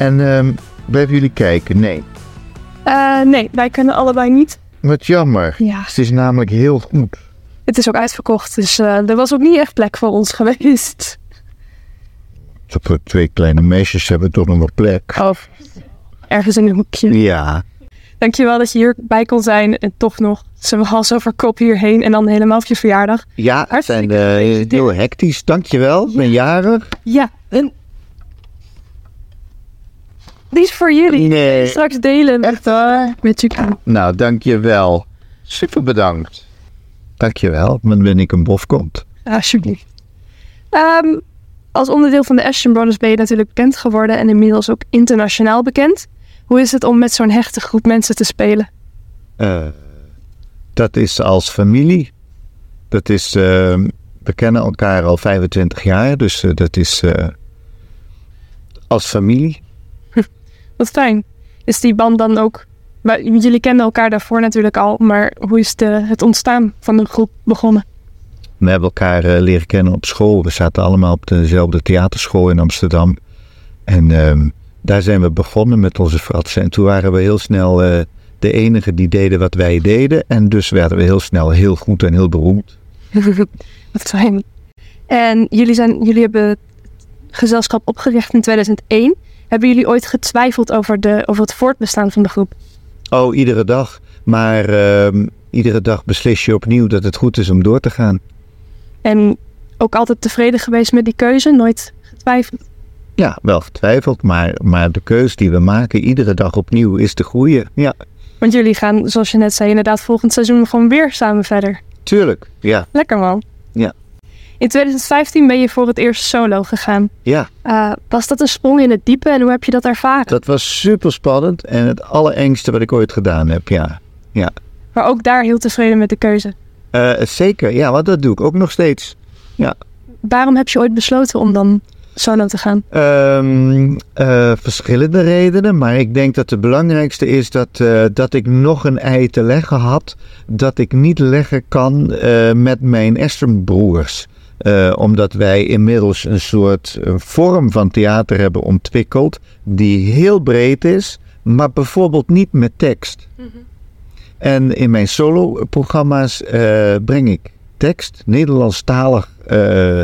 En ehm, blijven jullie kijken? Nee. Eh, nee, wij kunnen allebei niet. Wat jammer. Ja. Het is namelijk heel goed. Het is ook uitverkocht, dus eh, er was ook niet echt plek voor ons geweest. Voor twee kleine meisjes hebben we toch nog wat plek. Oh, ergens in een hoekje. Ja. Dankjewel dat je hierbij kon zijn en toch nog zo'n hals over kop hierheen en dan helemaal op je verjaardag. Ja, het zijn eh, heel hectisch. Dankjewel. Ik ben jarig. Ja, en... Die is voor jullie. Nee. Straks delen Echt waar? met je Nou, dankjewel. Super bedankt. Dankjewel. Dan ben ik een bofkont. Alsjeblieft. Ehm, als onderdeel van de Ashton Brothers ben je natuurlijk bekend geworden en inmiddels ook internationaal bekend. Hoe is het om met zo'n hechte groep mensen te spelen? Eh, dat is als familie. Dat is, eh, we kennen elkaar al 25 jaar, dus eh, dat is eh, als familie. Wat fijn. Is die band dan ook... maar Jullie kenden elkaar daarvoor natuurlijk al, maar hoe is de, het ontstaan van de groep begonnen? We hebben elkaar eh, leren kennen op school. We zaten allemaal op dezelfde theaterschool in Amsterdam. En ehm, daar zijn we begonnen met onze fratsen. En toen waren we heel snel eh, de enige die deden wat wij deden. En dus werden we heel snel heel goed en heel beroemd. Wat fijn. En jullie, zijn, jullie hebben het gezelschap opgericht in 2001. Hebben jullie ooit getwijfeld over, de, over het voortbestaan van de groep? Oh, iedere dag. Maar ehm, iedere dag beslis je opnieuw dat het goed is om door te gaan. En ook altijd tevreden geweest met die keuze? Nooit getwijfeld? Ja, wel getwijfeld, maar, maar de keus die we maken iedere dag opnieuw is de goede. Ja, Want jullie gaan, zoals je net zei, inderdaad volgend seizoen gewoon weer samen verder. tuurlijk. Ja, Lekker man. Ja. In 2015 ben je voor het eerst solo gegaan. ja. Uh, was dat een sprong in het diepe en hoe heb je dat ervaren? Dat was super spannend en het allerengste wat ik ooit gedaan heb, ja. Maar ook daar heel tevreden met de keuze. Eh, zeker, ja, want dat doe ik ook nog steeds. Waarom heb je ooit besloten om dan solo te gaan? Ehm, eh, verschillende redenen, maar ik denk dat de belangrijkste is dat, eh, dat ik nog een ei te leggen had. Dat ik niet leggen kan eh, met mijn Esther-broers. Eh, omdat wij inmiddels een soort eh, vorm van theater hebben ontwikkeld die heel breed is, maar bijvoorbeeld niet met tekst. En in mijn solo-programma's eh, breng ik tekst, Nederlandstalig eh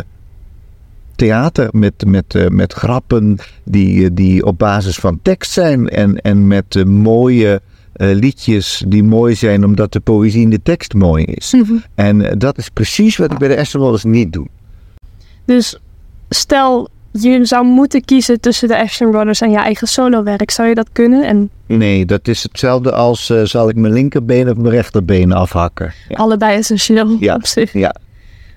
theater met, met, met grappen die, die op basis van tekst zijn en, en met mooie eh, liedjes die mooi zijn omdat de poëzie in de tekst mooi is. En eh, dat is precies wat ik bij de Brothers niet doe. Dus stel je zou moeten kiezen tussen de Ashton Brothers en je eigen solowerk. Zou je dat kunnen? En Nee, dat is hetzelfde als eh, zal ik mijn linkerbeen of mijn rechterbeen afhakken. Ja. allebei essentieel Ja. op zich. Ja.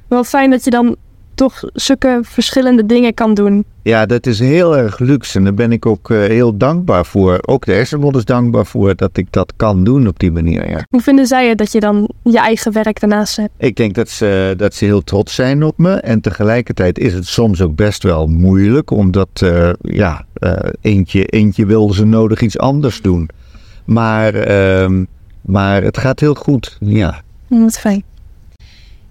Wel fijn dat je dan toch zulke verschillende dingen kan doen. Ja, dat is heel erg luxe en daar ben ik ook eh, heel dankbaar voor. Ook de Esther Brothers dankbaar voor dat ik dat kan doen op die manier. Ja. Hoe vinden zij het dat je dan je eigen werk daarnaast hebt? Ik denk dat ze, dat ze heel trots zijn op me. En tegelijkertijd is het soms ook best wel moeilijk. Omdat eh, ja, eh, eentje, eentje wil ze nodig iets anders doen. Maar, ehm, maar het gaat heel goed. Ja. Wat fijn.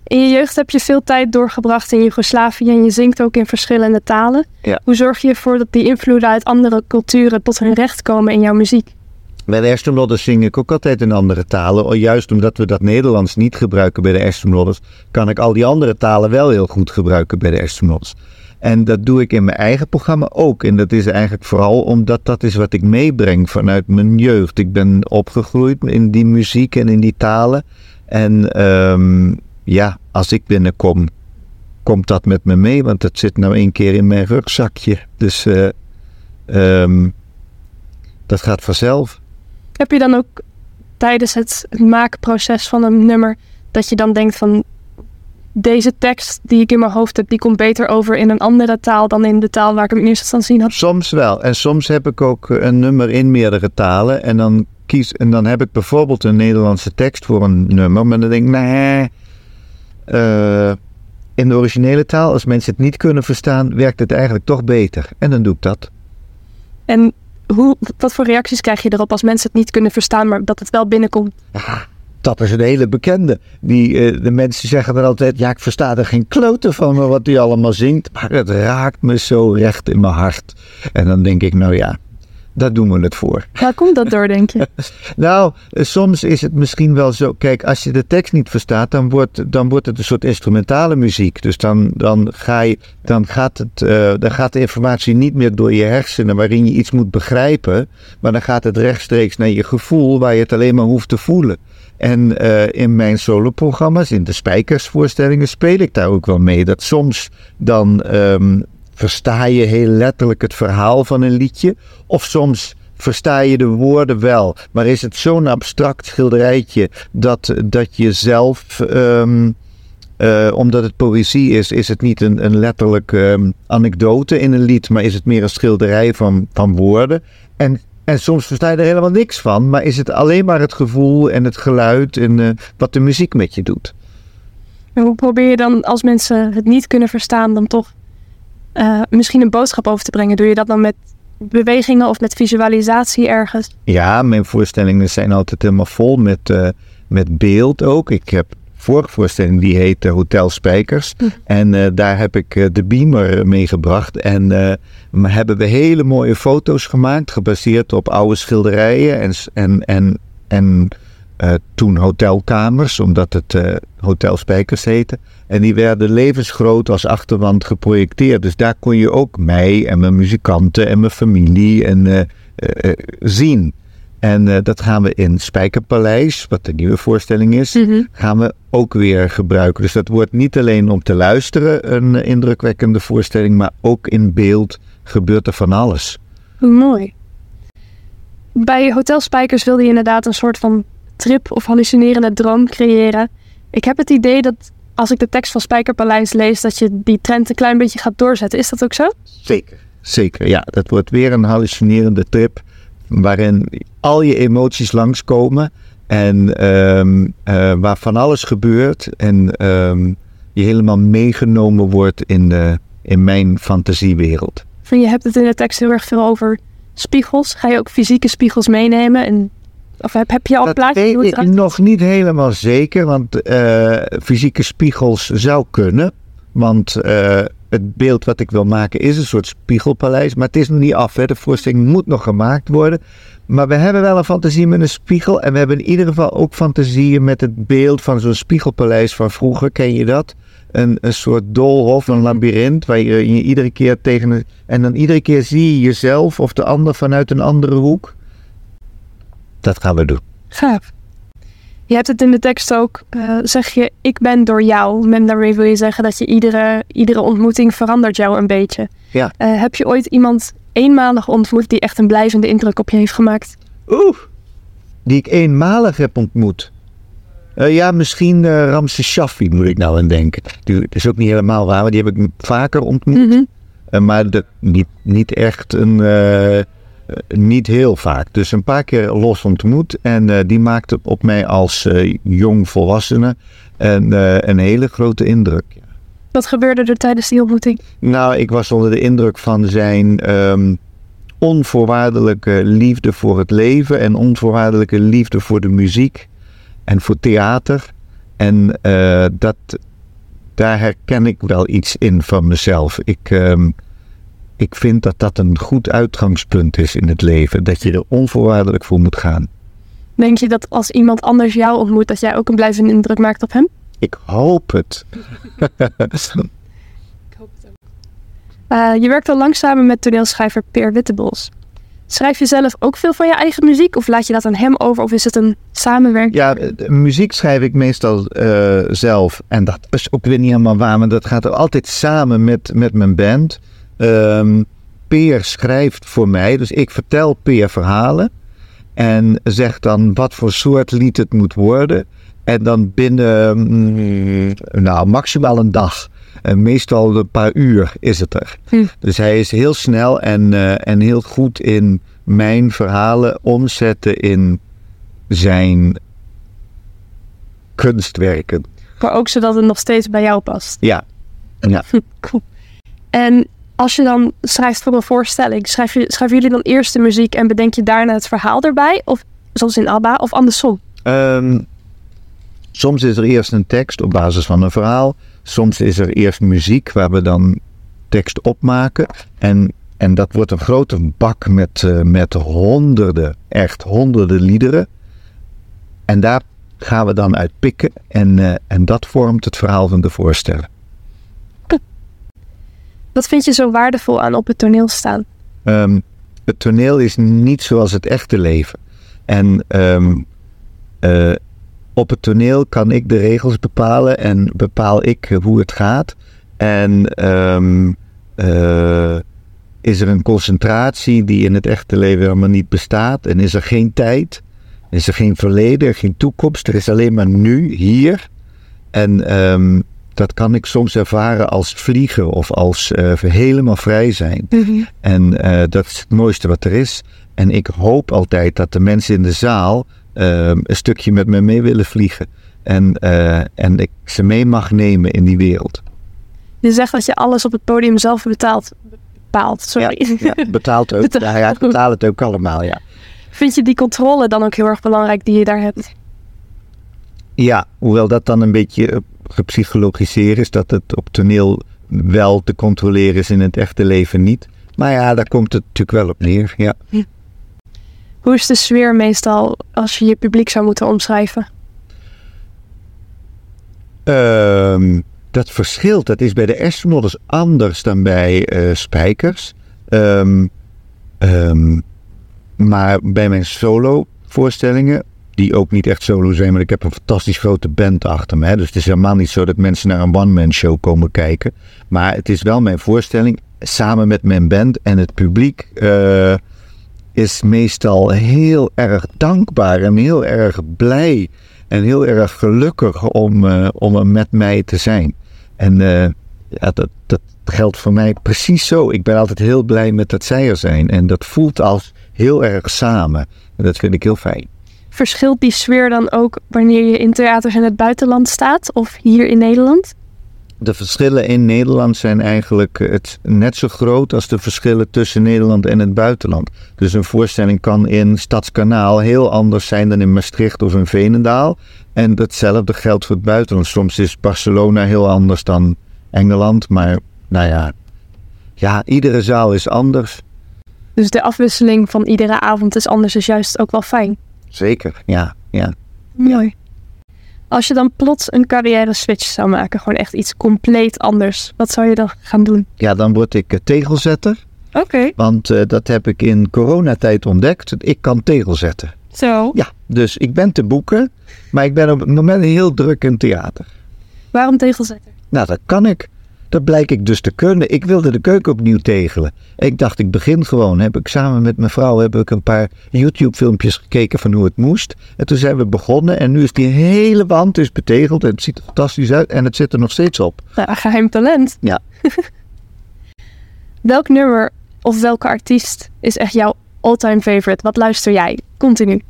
In je jeugd heb je veel tijd doorgebracht in Joegoslavië en je zingt ook in verschillende talen. Ja. Hoe zorg je ervoor dat die invloeden uit andere culturen tot hun recht komen in jouw muziek? Bij de Aston Brothers zing ik ook altijd in andere talen. Oh, Juist omdat we dat Nederlands niet gebruiken bij de Aston Brothers, kan ik al die andere talen wel heel goed gebruiken bij de Aston Brothers. En dat doe ik in mijn eigen programma ook. En dat is eigenlijk vooral omdat dat is wat ik meebreng vanuit mijn jeugd. Ik ben opgegroeid in die muziek en in die talen. En ehm, ja, als ik binnenkom, komt dat met me mee. Want dat zit nou één keer in mijn rugzakje. Dus eh, ehm, dat gaat vanzelf. Heb je dan ook tijdens het maakproces van een nummer dat je dan denkt van deze tekst die ik in mijn hoofd heb, die komt beter over in een andere taal dan in de taal waar ik hem in eerste instantie had? Soms wel. En soms heb ik ook eh, een nummer in meerdere talen. En dan, kies, en dan heb ik bijvoorbeeld een Nederlandse tekst voor een nummer. Maar dan denk ik, nee. Eh, in de originele taal, als mensen het niet kunnen verstaan, werkt het eigenlijk toch beter. En dan doe ik dat. En hoe, wat voor reacties krijg je erop als mensen het niet kunnen verstaan, maar dat het wel binnenkomt? Ja, dat is een hele bekende. Die, eh, de mensen zeggen dan altijd, ja, ik versta er geen kloten van wat hij allemaal zingt. Maar het raakt me zo recht in mijn hart. En dan denk ik, nou ja, daar doen we het voor. Waar komt dat door, denk je? Nou, eh, soms is het misschien wel zo. Kijk, als je de tekst niet verstaat, dan wordt, dan wordt het een soort instrumentale muziek. Dus dan, dan, ga je, dan, gaat het, eh, dan gaat de informatie niet meer door je hersenen waarin je iets moet begrijpen. Maar dan gaat het rechtstreeks naar je gevoel waar je het alleen maar hoeft te voelen. En eh, in mijn soloprogramma's, in de spijkersvoorstellingen, speel ik daar ook wel mee. Dat soms dan ehm, versta je heel letterlijk het verhaal van een liedje. Of soms versta je de woorden wel. Maar is het zo'n abstract schilderijtje dat, dat je zelf. ehm, eh, omdat het poëzie is, is het niet een, een letterlijk ehm, anekdote in een lied, maar is het meer een schilderij van, van woorden. En, en soms versta je er helemaal niks van, maar is het alleen maar het gevoel en het geluid en eh, wat de muziek met je doet. Hoe probeer je dan, als mensen het niet kunnen verstaan, dan toch eh, misschien een boodschap over te brengen? Doe je dat dan met bewegingen of met visualisatie ergens? Ja, mijn voorstellingen zijn altijd helemaal vol met, eh, met beeld ook. Ik heb vorige voorstelling die heet eh, Hotel Spijkers. Hm. En daar heb ik de beamer meegebracht. En hebben we hele mooie foto's gemaakt, gebaseerd op oude schilderijen en, en, en, en toen hotelkamers, omdat het Hotel Spijkers heette. En die werden levensgroot als achterwand geprojecteerd. Dus daar kon je ook mij en mijn muzikanten en mijn familie en, eh, eh, eh, zien. En dat gaan we in Spijkerpaleis, wat de nieuwe voorstelling is, Mhm. gaan we ook weer gebruiken. Dus dat wordt niet alleen om te luisteren een indrukwekkende voorstelling, maar ook in beeld gebeurt er van alles. Hoe mooi. Bij Hotel Spijkers wilde je inderdaad een soort van trip of hallucinerende droom creëren. Ik heb het idee dat als ik de tekst van Spijkerpaleis lees, dat je die trend een klein beetje gaat doorzetten. Is dat ook zo? Zeker. Zeker, ja. Dat wordt weer een hallucinerende trip waarin al je emoties langskomen en ehm, eh, waar van alles gebeurt en ehm, je helemaal meegenomen wordt in, de, in mijn fantasiewereld. Je hebt het in de tekst heel erg veel over spiegels. Ga je ook fysieke spiegels meenemen? En, of heb, heb je al een Dat weet ik nog niet helemaal zeker, want eh, fysieke spiegels zou kunnen. Want eh, het beeld wat ik wil maken is een soort spiegelpaleis, maar het is nog niet af. Hè. De voorstelling moet nog gemaakt worden. Maar we hebben wel een fantasie met een spiegel. En we hebben in ieder geval ook fantasieën met het beeld van zo'n spiegelpaleis van vroeger. Ken je dat? Een, een soort doolhof, een labyrint, waar je, je iedere keer tegen... een- En dan iedere keer zie je jezelf of de ander vanuit een andere hoek. Dat gaan we doen. Gaaf. Je hebt het in de tekst ook, eh, zeg je, ik ben door jou. Daarmee wil je zeggen dat je iedere, iedere ontmoeting verandert jou een beetje. Ja. Eh, heb je ooit iemand eenmalig ontmoet die echt een blijvende indruk op je heeft gemaakt? Oeh, die ik eenmalig heb ontmoet. Eh, ja, misschien eh Ramses Shaffi moet ik nou aan denken. Die dat is ook niet helemaal waar, maar die heb ik vaker ontmoet. Mhm. Maar de, niet, niet echt een. Eh, niet heel vaak. Dus een paar keer los ontmoet. En eh, die maakte op mij als eh, jong volwassene een, een hele grote indruk. Wat gebeurde er tijdens die ontmoeting? Nou, ik was onder de indruk van zijn ehm, onvoorwaardelijke liefde voor het leven en onvoorwaardelijke liefde voor de muziek en voor theater. En dat, daar herken ik wel iets in van mezelf. Ik, ehm, ik vind dat dat een goed uitgangspunt is in het leven. Dat je er onvoorwaardelijk voor moet gaan. Denk je dat als iemand anders jou ontmoet, dat jij ook een blijvende indruk maakt op hem? Ik hoop het. Eh, je werkt al lang samen met toneelschrijver Peer Wittebos. Schrijf je zelf ook veel van je eigen muziek? Of laat je dat aan hem over? Of is het een samenwerking? Ja, muziek schrijf ik meestal eh, zelf. En dat is ook weer niet helemaal waar, maar dat gaat er altijd samen met, met mijn band. Ehm, Peer schrijft voor mij, dus ik vertel Peer verhalen. En zeg dan wat voor soort lied het moet worden. En dan binnen, mm, nou, maximaal een dag. En meestal een paar uur is het er. Hm. Dus hij is heel snel en, eh, en heel goed in mijn verhalen omzetten in zijn kunstwerken. Maar ook zodat het nog steeds bij jou past. Ja, ja. Cool. En als je dan schrijft voor een voorstelling, schrijf je, schrijven jullie dan eerst de muziek en bedenk je daarna het verhaal erbij? Of zoals in ABBA, of andersom? Ehm, soms is er eerst een tekst op basis van een verhaal. Soms is er eerst muziek waar we dan tekst opmaken. En en dat wordt een grote bak met, uh, met honderden, echt honderden liederen. En daar gaan we dan uit pikken en, uh, en dat vormt het verhaal van de voorstellen. Wat vind je zo waardevol aan op het toneel staan? Um, het toneel is niet zoals het echte leven. En um, uh, op het toneel kan ik de regels bepalen en bepaal ik hoe het gaat. En um, uh, is er een concentratie die in het echte leven helemaal niet bestaat? En is er geen tijd? Is er geen verleden, geen toekomst? Er is alleen maar nu, hier. En um, dat kan ik soms ervaren als vliegen of als uh, helemaal vrij zijn. Mm -hmm. En uh, dat is het mooiste wat er is. En ik hoop altijd dat de mensen in de zaal uh, een stukje met me mee willen vliegen. En, uh, en ik ze mee mag nemen in die wereld. Je zegt dat je alles op het podium zelf betaalt. Bepaalt, sorry. Ja, ja betaalt ook. Betaal. Ja, ja, ik betaal het ook allemaal, ja. Vind je die controle dan ook heel erg belangrijk die je daar hebt? Ja, hoewel dat dan een beetje gepsychologiseerd is, dat het op toneel wel te controleren is in het echte leven niet. Maar ja, daar komt het natuurlijk wel op neer, ja. Hoe is de sfeer meestal als je je publiek zou moeten omschrijven? Um, dat verschilt. Dat is bij de Astronauts anders dan bij uh, Spijkers. Um, um, maar bij mijn solo voorstellingen die ook niet echt solo zijn, maar ik heb een fantastisch grote band achter me. Dus het is helemaal niet zo dat mensen naar een one-man show komen kijken. Maar het is wel mijn voorstelling, samen met mijn band en het publiek uh, is meestal heel erg dankbaar en heel erg blij en heel erg gelukkig om, uh, om er met mij te zijn. En uh, ja, dat, dat geldt voor mij precies zo. Ik ben altijd heel blij met dat zij er zijn. En dat voelt als heel erg samen. En dat vind ik heel fijn. Verschilt die sfeer dan ook wanneer je in theaters in het buitenland staat of hier in Nederland? De verschillen in Nederland zijn eigenlijk het, net zo groot als de verschillen tussen Nederland en het buitenland. Dus een voorstelling kan in Stadskanaal heel anders zijn dan in Maastricht of in Veenendaal. En datzelfde geldt voor het buitenland. Soms is Barcelona heel anders dan Engeland, maar nou ja, ja iedere zaal is anders. Dus de afwisseling van iedere avond is anders, is juist ook wel fijn. Zeker, ja, ja. Mooi. Als je dan plots een carrière switch zou maken, gewoon echt iets compleet anders, wat zou je dan gaan doen? Ja, dan word ik uh, tegelzetter. Oké. Okay. Want uh, dat heb ik in coronatijd ontdekt. Ik kan tegel zetten. Zo. Ja, dus ik ben te boeken, maar ik ben op het moment heel druk in theater. Waarom tegelzetter? Nou, dat kan ik. Dat blijk ik dus te kunnen. Ik wilde de keuken opnieuw tegelen. Ik dacht, ik begin gewoon. Heb ik samen met mijn vrouw heb ik een paar YouTube-filmpjes gekeken van hoe het moest. En toen zijn we begonnen. En nu is die hele wand dus betegeld. En het ziet er fantastisch uit. En het zit er nog steeds op. Geheim talent. Ja. Welk nummer of welke artiest is echt jouw all-time favorite? Wat luister jij continu?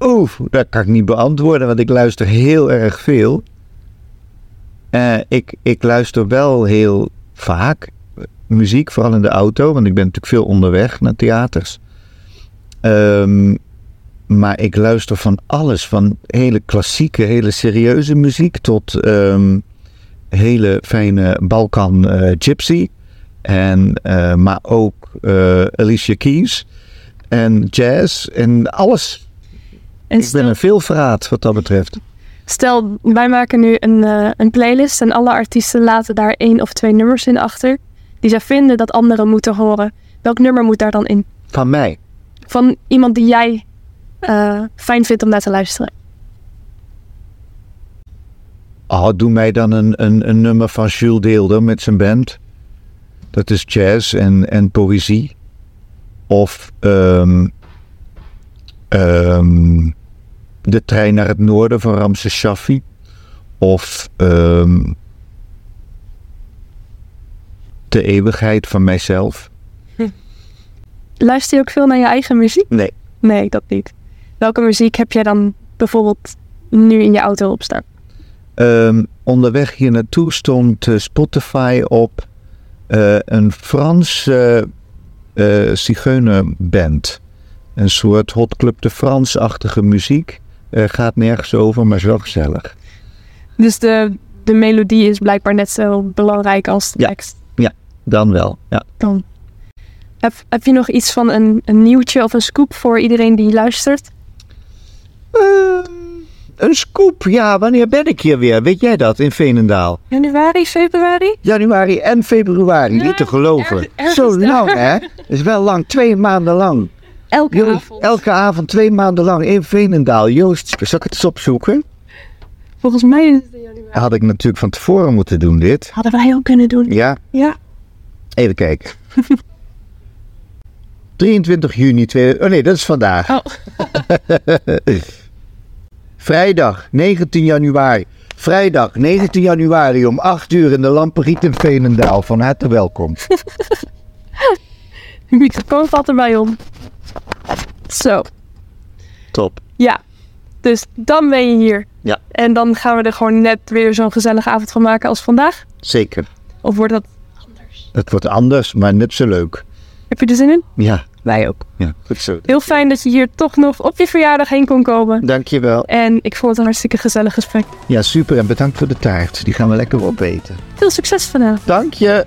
Oeh, dat kan ik niet beantwoorden, want ik luister heel erg veel. Uh, ik, ik luister wel heel vaak muziek, vooral in de auto, want ik ben natuurlijk veel onderweg naar theaters. Um, maar ik luister van alles, van hele klassieke, hele serieuze muziek tot um, hele fijne Balkan uh, gypsy. En, uh, maar ook Alicia Keys en jazz en alles. En ik ben een veelvraat wat dat betreft. Stel, wij maken nu een, uh, een playlist en alle artiesten laten daar één of twee nummers in achter. Die zij vinden dat anderen moeten horen. Welk nummer moet daar dan in? Van mij? Van iemand die jij uh, fijn vindt om naar te luisteren. Oh, doe mij dan een, een, een nummer van Jules Deelder met zijn band. Dat is jazz en, en poëzie. Of um, um, De trein naar het noorden van Ramses Shaffi. Of um, De eeuwigheid van mijzelf. Hm. Luister je ook veel naar je eigen muziek? Nee. Nee, dat niet. Welke muziek heb jij dan bijvoorbeeld nu in je auto opstaan? Um, onderweg hier naartoe stond uh, Spotify op uh, een Franse uh, zigeunerband. Een soort Hot Club de France-achtige muziek. Uh, gaat nergens over, maar is wel gezellig. Dus de, de melodie is blijkbaar net zo belangrijk als de ja. tekst? Ja, dan wel. Ja. Dan. Heb, heb je nog iets van een, een nieuwtje of een scoop voor iedereen die luistert? Ehm, een scoop. Ja, wanneer ben ik hier weer? Weet jij dat in Veenendaal? Januari, februari? Januari en februari, Ja, niet te geloven. Zo lang, hè? is wel lang, twee maanden lang. Elke Joost, avond. elke avond twee maanden lang in Veenendaal. Joost, zal ik het eens opzoeken? Volgens mij is het in januari. Had ik natuurlijk van tevoren moeten doen, dit. Hadden wij ook kunnen doen. Ja, Ja. even kijken. 23 juni, twee... oh nee, dat is vandaag. Oh. Vrijdag, 19 januari. Vrijdag, 19 januari om 8 uur in de Lamperiet in Veenendaal. Van harte welkom. De microfoon valt erbij om. Zo. Top. Ja. Dus dan ben je hier. Ja. En dan gaan we er gewoon net weer zo'n gezellige avond van maken als vandaag. Zeker. Of wordt dat anders? Het wordt anders, maar net zo leuk. Heb je er zin in? Ja, Wij ook. ja goed zo. Heel fijn dat je hier toch nog op je verjaardag heen kon komen. Dankjewel. En ik vond het een hartstikke gezellig gesprek. Ja, super. En bedankt voor de taart. Die gaan we lekker opeten. Veel succes vandaag. Dank je.